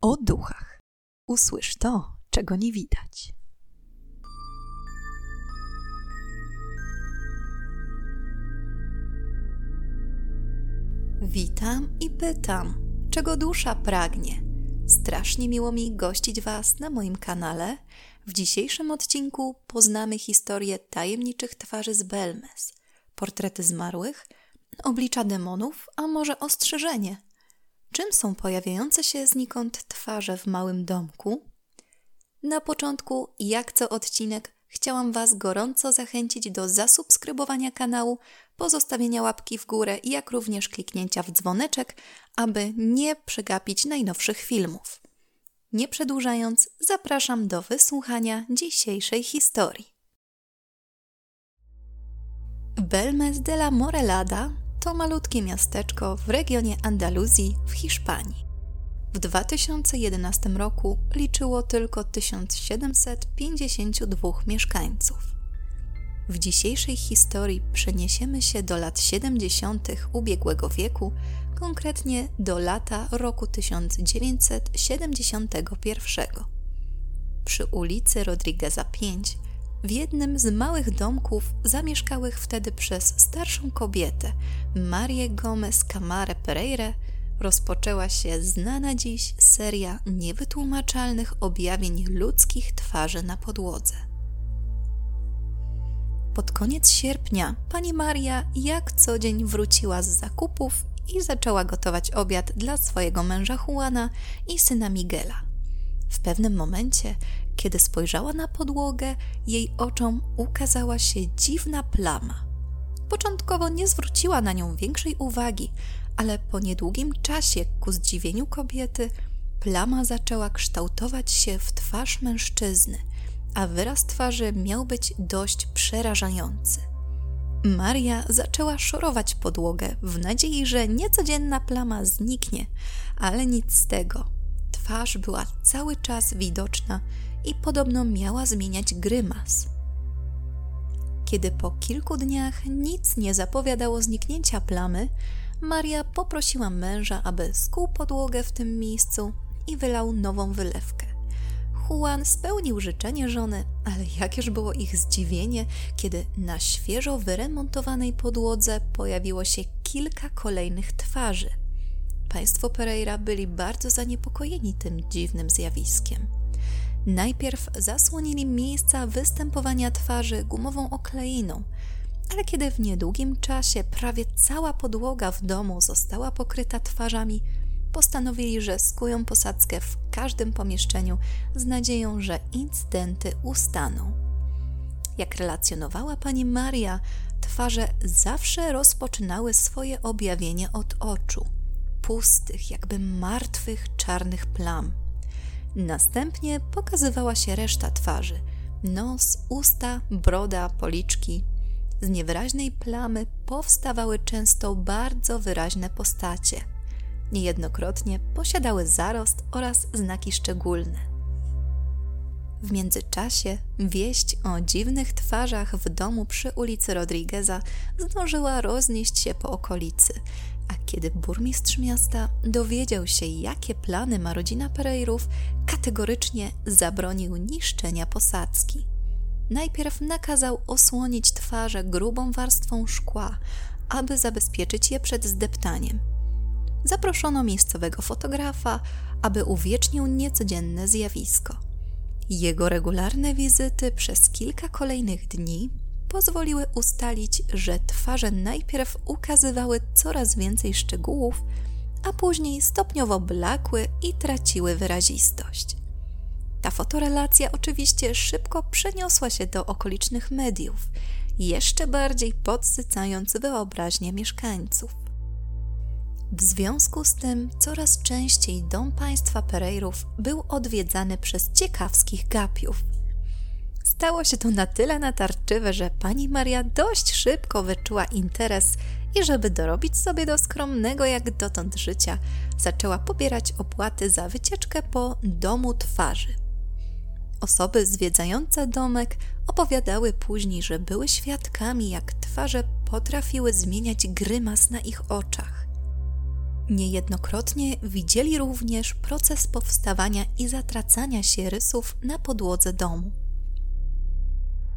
o duchach. Usłysz to, czego nie widać. Witam i pytam, czego dusza pragnie. Strasznie miło mi gościć Was na moim kanale. W dzisiejszym odcinku poznamy historię tajemniczych twarzy z Belmes, portrety zmarłych, oblicza demonów, a może ostrzeżenie – Czym są pojawiające się znikąd twarze w małym domku? Na początku, jak co odcinek, chciałam Was gorąco zachęcić do zasubskrybowania kanału, pozostawienia łapki w górę, jak również kliknięcia w dzwoneczek, aby nie przegapić najnowszych filmów. Nie przedłużając, zapraszam do wysłuchania dzisiejszej historii. Belmes de la Morelada to malutkie miasteczko w regionie Andaluzji w Hiszpanii. W 2011 roku liczyło tylko 1752 mieszkańców. W dzisiejszej historii przeniesiemy się do lat 70. ubiegłego wieku, konkretnie do lata roku 1971. Przy ulicy Rodrigueza 5 w jednym z małych domków zamieszkałych wtedy przez starszą kobietę, Marię Gomez Camare Pereire, rozpoczęła się znana dziś seria niewytłumaczalnych objawień ludzkich twarzy na podłodze. Pod koniec sierpnia pani Maria jak co dzień wróciła z zakupów i zaczęła gotować obiad dla swojego męża Juana i syna Miguela. W pewnym momencie kiedy spojrzała na podłogę, jej oczom ukazała się dziwna plama. Początkowo nie zwróciła na nią większej uwagi, ale po niedługim czasie, ku zdziwieniu kobiety, plama zaczęła kształtować się w twarz mężczyzny, a wyraz twarzy miał być dość przerażający. Maria zaczęła szorować podłogę w nadziei, że niecodzienna plama zniknie, ale nic z tego. Twarz była cały czas widoczna i podobno miała zmieniać grymas. Kiedy po kilku dniach nic nie zapowiadało zniknięcia plamy, Maria poprosiła męża, aby skuł podłogę w tym miejscu i wylał nową wylewkę. Juan spełnił życzenie żony, ale jakież było ich zdziwienie, kiedy na świeżo wyremontowanej podłodze pojawiło się kilka kolejnych twarzy. Państwo Pereira byli bardzo zaniepokojeni tym dziwnym zjawiskiem. Najpierw zasłonili miejsca występowania twarzy gumową okleiną, ale kiedy w niedługim czasie prawie cała podłoga w domu została pokryta twarzami, postanowili, że skują posadzkę w każdym pomieszczeniu z nadzieją, że incydenty ustaną. Jak relacjonowała pani Maria, twarze zawsze rozpoczynały swoje objawienie od oczu, pustych, jakby martwych, czarnych plam. Następnie pokazywała się reszta twarzy: nos, usta, broda, policzki. Z niewyraźnej plamy powstawały często bardzo wyraźne postacie. Niejednokrotnie posiadały zarost oraz znaki szczególne. W międzyczasie wieść o dziwnych twarzach w domu przy ulicy Rodrigueza zdążyła roznieść się po okolicy, a kiedy burmistrz miasta dowiedział się, jakie plany ma rodzina Pereirów, kategorycznie zabronił niszczenia posadzki. Najpierw nakazał osłonić twarze grubą warstwą szkła, aby zabezpieczyć je przed zdeptaniem. Zaproszono miejscowego fotografa, aby uwiecznił niecodzienne zjawisko. Jego regularne wizyty przez kilka kolejnych dni pozwoliły ustalić, że twarze najpierw ukazywały coraz więcej szczegółów, a później stopniowo blakły i traciły wyrazistość. Ta fotorelacja oczywiście szybko przeniosła się do okolicznych mediów, jeszcze bardziej podsycając wyobraźnię mieszkańców. W związku z tym coraz częściej dom państwa Pereirów był odwiedzany przez ciekawskich gapiów – Stało się to na tyle natarczywe, że pani Maria dość szybko wyczuła interes i żeby dorobić sobie do skromnego jak dotąd życia, zaczęła pobierać opłaty za wycieczkę po domu twarzy. Osoby zwiedzające domek opowiadały później, że były świadkami, jak twarze potrafiły zmieniać grymas na ich oczach. Niejednokrotnie widzieli również proces powstawania i zatracania się rysów na podłodze domu.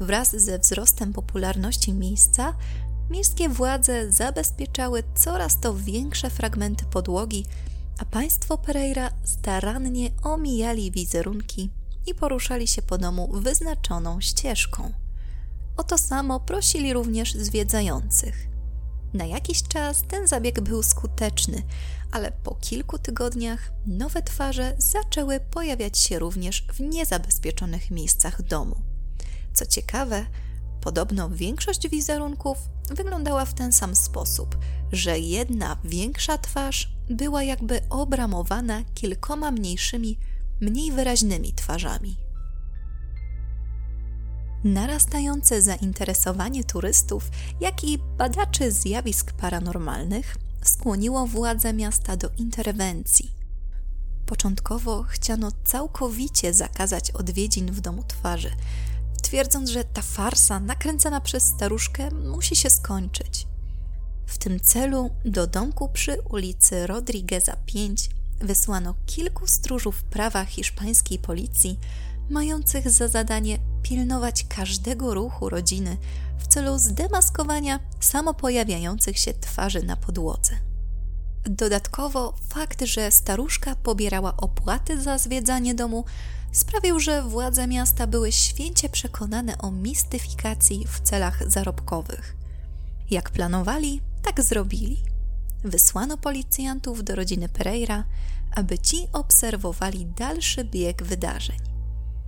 Wraz ze wzrostem popularności miejsca, miejskie władze zabezpieczały coraz to większe fragmenty podłogi, a państwo Pereira starannie omijali wizerunki i poruszali się po domu wyznaczoną ścieżką. O to samo prosili również zwiedzających. Na jakiś czas ten zabieg był skuteczny, ale po kilku tygodniach nowe twarze zaczęły pojawiać się również w niezabezpieczonych miejscach domu. Co ciekawe, podobno większość wizerunków wyglądała w ten sam sposób, że jedna większa twarz była jakby obramowana kilkoma mniejszymi, mniej wyraźnymi twarzami. Narastające zainteresowanie turystów, jak i badaczy zjawisk paranormalnych skłoniło władze miasta do interwencji. Początkowo chciano całkowicie zakazać odwiedzin w domu twarzy, twierdząc, że ta farsa nakręcana przez staruszkę musi się skończyć. W tym celu do domku przy ulicy Rodrigueza 5 wysłano kilku stróżów prawa hiszpańskiej policji, mających za zadanie pilnować każdego ruchu rodziny w celu zdemaskowania samopojawiających się twarzy na podłodze. Dodatkowo fakt, że staruszka pobierała opłaty za zwiedzanie domu, sprawił, że władze miasta były święcie przekonane o mistyfikacji w celach zarobkowych. Jak planowali, tak zrobili. Wysłano policjantów do rodziny Pereira, aby ci obserwowali dalszy bieg wydarzeń.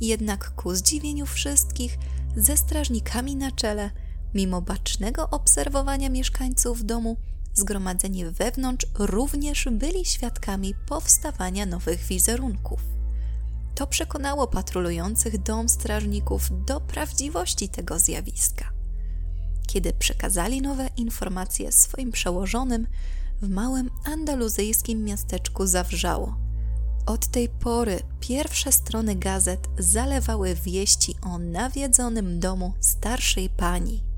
Jednak ku zdziwieniu wszystkich, ze strażnikami na czele, mimo bacznego obserwowania mieszkańców domu, zgromadzeni wewnątrz również byli świadkami powstawania nowych wizerunków. To przekonało patrolujących dom strażników do prawdziwości tego zjawiska. Kiedy przekazali nowe informacje swoim przełożonym, w małym andaluzyjskim miasteczku zawrzało. Od tej pory pierwsze strony gazet zalewały wieści o nawiedzonym domu starszej pani.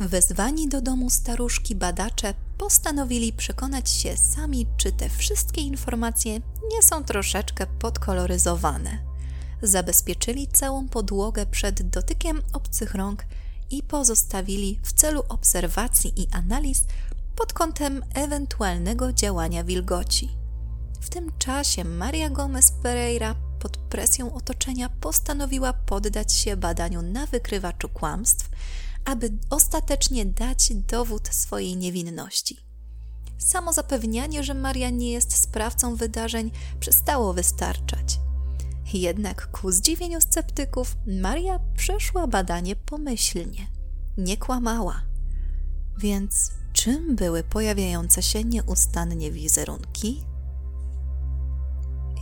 Wezwani do domu staruszki badacze postanowili przekonać się sami, czy te wszystkie informacje nie są troszeczkę podkoloryzowane. Zabezpieczyli całą podłogę przed dotykiem obcych rąk i pozostawili w celu obserwacji i analiz pod kątem ewentualnego działania wilgoci. W tym czasie Maria Gomez Pereira pod presją otoczenia postanowiła poddać się badaniu na wykrywaczu kłamstw, aby ostatecznie dać dowód swojej niewinności. Samo zapewnianie, że Maria nie jest sprawcą wydarzeń, przestało wystarczać. Jednak ku zdziwieniu sceptyków, Maria przeszła badanie pomyślnie. Nie kłamała. Więc czym były pojawiające się nieustannie wizerunki?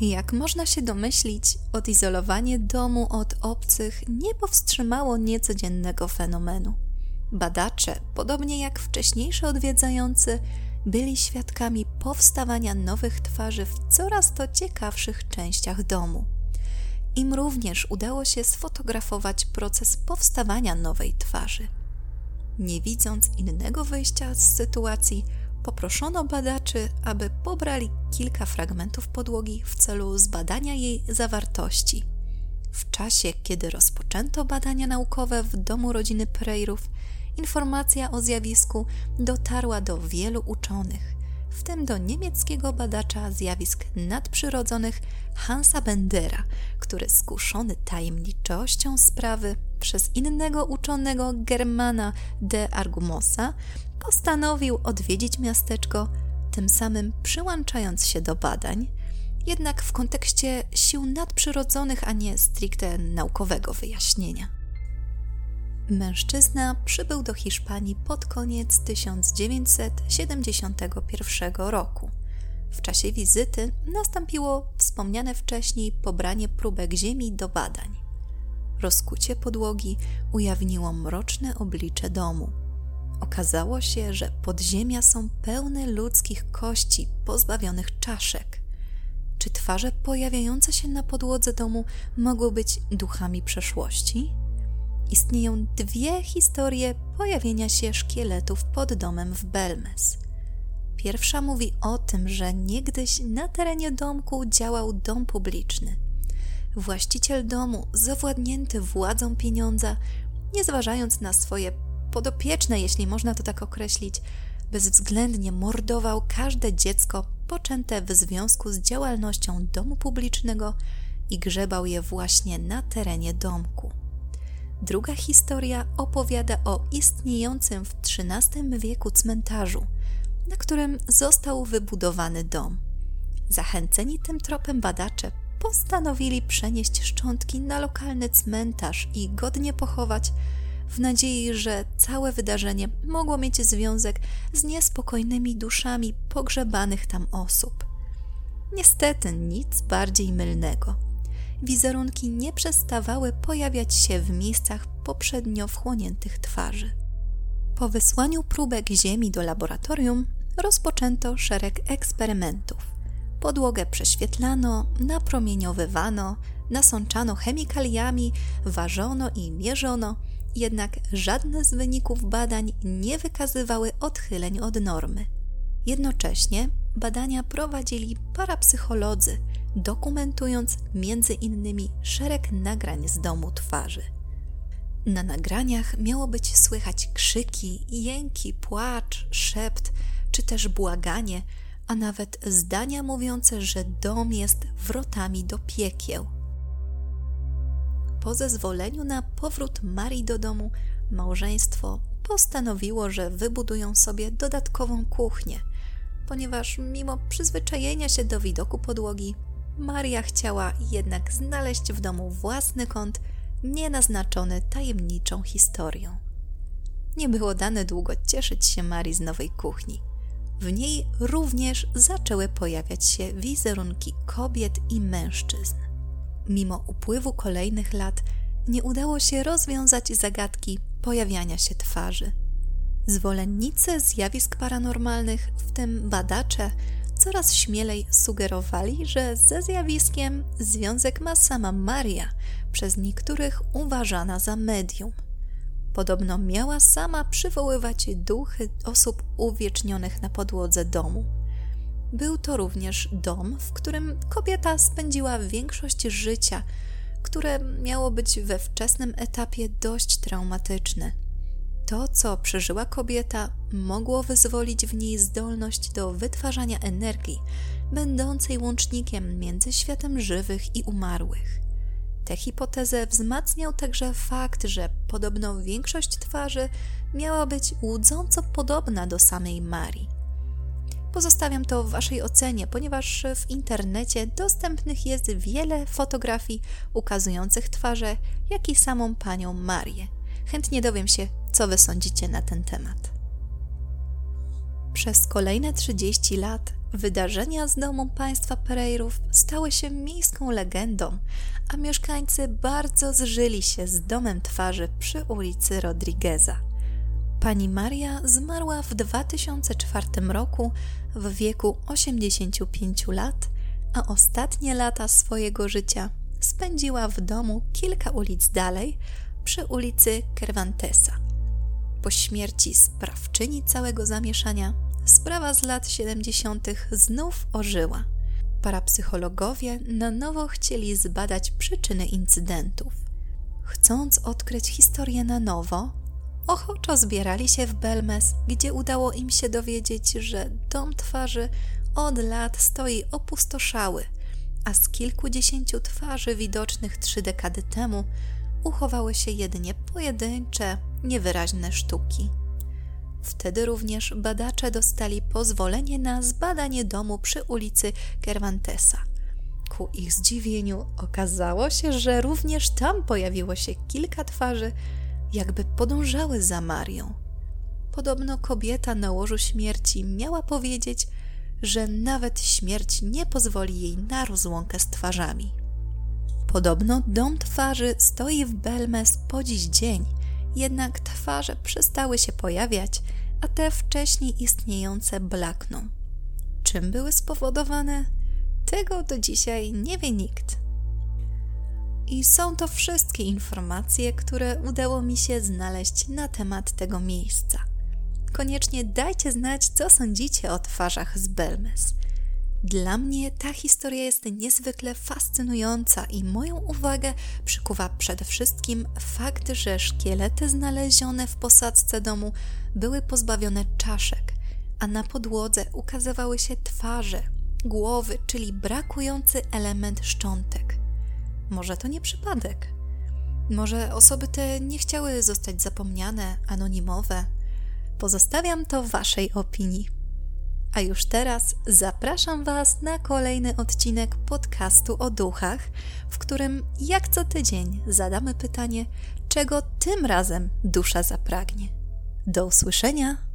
Jak można się domyślić, odizolowanie domu od obcych nie powstrzymało niecodziennego fenomenu. Badacze, podobnie jak wcześniejsze odwiedzający, byli świadkami powstawania nowych twarzy w coraz to ciekawszych częściach domu. Im również udało się sfotografować proces powstawania nowej twarzy. Nie widząc innego wyjścia z sytuacji, poproszono badaczy, aby pobrali kilka fragmentów podłogi w celu zbadania jej zawartości. W czasie, kiedy rozpoczęto badania naukowe w domu rodziny Pereirów, informacja o zjawisku dotarła do wielu uczonych, w tym do niemieckiego badacza zjawisk nadprzyrodzonych Hansa Bendera, który skuszony tajemniczością sprawy przez innego uczonego Germana de Argumosa postanowił odwiedzić miasteczko, tym samym przyłączając się do badań, jednak w kontekście sił nadprzyrodzonych, a nie stricte naukowego wyjaśnienia. Mężczyzna przybył do Hiszpanii pod koniec 1971 roku. W czasie wizyty nastąpiło wspomniane wcześniej pobranie próbek ziemi do badań. Rozkucie podłogi ujawniło mroczne oblicze domu. Okazało się, że podziemia są pełne ludzkich kości pozbawionych czaszek. Czy twarze pojawiające się na podłodze domu mogły być duchami przeszłości? Istnieją dwie historie pojawienia się szkieletów pod domem w Belmes. Pierwsza mówi o tym, że niegdyś na terenie domku działał dom publiczny. Właściciel domu, zawładnięty władzą pieniądza, nie zważając na swoje podopieczne, jeśli można to tak określić, bezwzględnie mordował każde dziecko poczęte w związku z działalnością domu publicznego i grzebał je właśnie na terenie domku. Druga historia opowiada o istniejącym w XIII wieku cmentarzu, na którym został wybudowany dom. Zachęceni tym tropem badacze postanowili przenieść szczątki na lokalny cmentarz i godnie pochować, w nadziei, że całe wydarzenie mogło mieć związek z niespokojnymi duszami pogrzebanych tam osób. Niestety nic bardziej mylnego. Wizerunki nie przestawały pojawiać się w miejscach poprzednio wchłoniętych twarzy. Po wysłaniu próbek ziemi do laboratorium rozpoczęto szereg eksperymentów. Podłogę prześwietlano, napromieniowywano, nasączano chemikaliami, ważono i mierzono, jednak żadne z wyników badań nie wykazywały odchyleń od normy. Jednocześnie badania prowadzili parapsycholodzy, dokumentując między innymi szereg nagrań z domu twarzy. Na nagraniach miało być słychać krzyki, jęki, płacz, szept czy też błaganie, a nawet zdania mówiące, że dom jest wrotami do piekieł. Po zezwoleniu na powrót Marii do domu, małżeństwo postanowiło, że wybudują sobie dodatkową kuchnię, ponieważ mimo przyzwyczajenia się do widoku podłogi, Maria chciała jednak znaleźć w domu własny kąt, nienaznaczony tajemniczą historią. Nie było dane długo cieszyć się Marii z nowej kuchni. W niej również zaczęły pojawiać się wizerunki kobiet i mężczyzn. Mimo upływu kolejnych lat nie udało się rozwiązać zagadki pojawiania się twarzy. Zwolennicy zjawisk paranormalnych, w tym badacze, coraz śmielej sugerowali, że ze zjawiskiem związek ma sama Maria, przez niektórych uważana za medium. Podobno miała sama przywoływać duchy osób uwiecznionych na podłodze domu. Był to również dom, w którym kobieta spędziła większość życia, które miało być we wczesnym etapie dość traumatyczne. To, co przeżyła kobieta, mogło wyzwolić w niej zdolność do wytwarzania energii, będącej łącznikiem między światem żywych i umarłych. Tę hipotezę wzmacniał także fakt, że podobno większość twarzy miała być łudząco podobna do samej Marii. Pozostawiam to w Waszej ocenie, ponieważ w internecie dostępnych jest wiele fotografii ukazujących twarze, jak i samą panią Marię. Chętnie dowiem się, co Wy sądzicie na ten temat. Przez kolejne 30 lat wydarzenia z domu państwa Pereirów stały się miejską legendą, a mieszkańcy bardzo zżyli się z domem twarzy przy ulicy Rodrigueza. Pani Maria zmarła w 2004 roku w wieku 85 lat, a ostatnie lata swojego życia spędziła w domu kilka ulic dalej, przy ulicy Cervantesa. Po śmierci sprawczyni całego zamieszania, sprawa z lat 70. znów ożyła. Parapsychologowie na nowo chcieli zbadać przyczyny incydentów. Chcąc odkryć historię na nowo, ochoczo zbierali się w Belmes, gdzie udało im się dowiedzieć, że dom twarzy od lat stoi opustoszały, a z kilkudziesięciu twarzy widocznych trzy dekady temu uchowały się jedynie pojedyncze, niewyraźne sztuki. Wtedy również badacze dostali pozwolenie na zbadanie domu przy ulicy Cervantesa. Ku ich zdziwieniu okazało się, że również tam pojawiło się kilka twarzy, jakby podążały za Marią. Podobno kobieta na łożu śmierci miała powiedzieć, że nawet śmierć nie pozwoli jej na rozłąkę z twarzami. Podobno dom twarzy stoi w Belmes po dziś dzień, jednak twarze przestały się pojawiać, a te wcześniej istniejące blakną. Czym były spowodowane? Tego do dzisiaj nie wie nikt. I są to wszystkie informacje, które udało mi się znaleźć na temat tego miejsca. koniecznie dajcie znać, co sądzicie o twarzach z Belmes. Dla mnie ta historia jest niezwykle fascynująca i moją uwagę przykuwa przede wszystkim fakt, że szkielety znalezione w posadzce domu były pozbawione czaszek, a na podłodze ukazywały się twarze, głowy, czyli brakujący element szczątek. Może to nie przypadek. Może osoby te nie chciały zostać zapomniane, anonimowe. Pozostawiam to Waszej opinii. A już teraz zapraszam Was na kolejny odcinek podcastu o duchach, w którym jak co tydzień zadamy pytanie, czego tym razem dusza zapragnie. Do usłyszenia!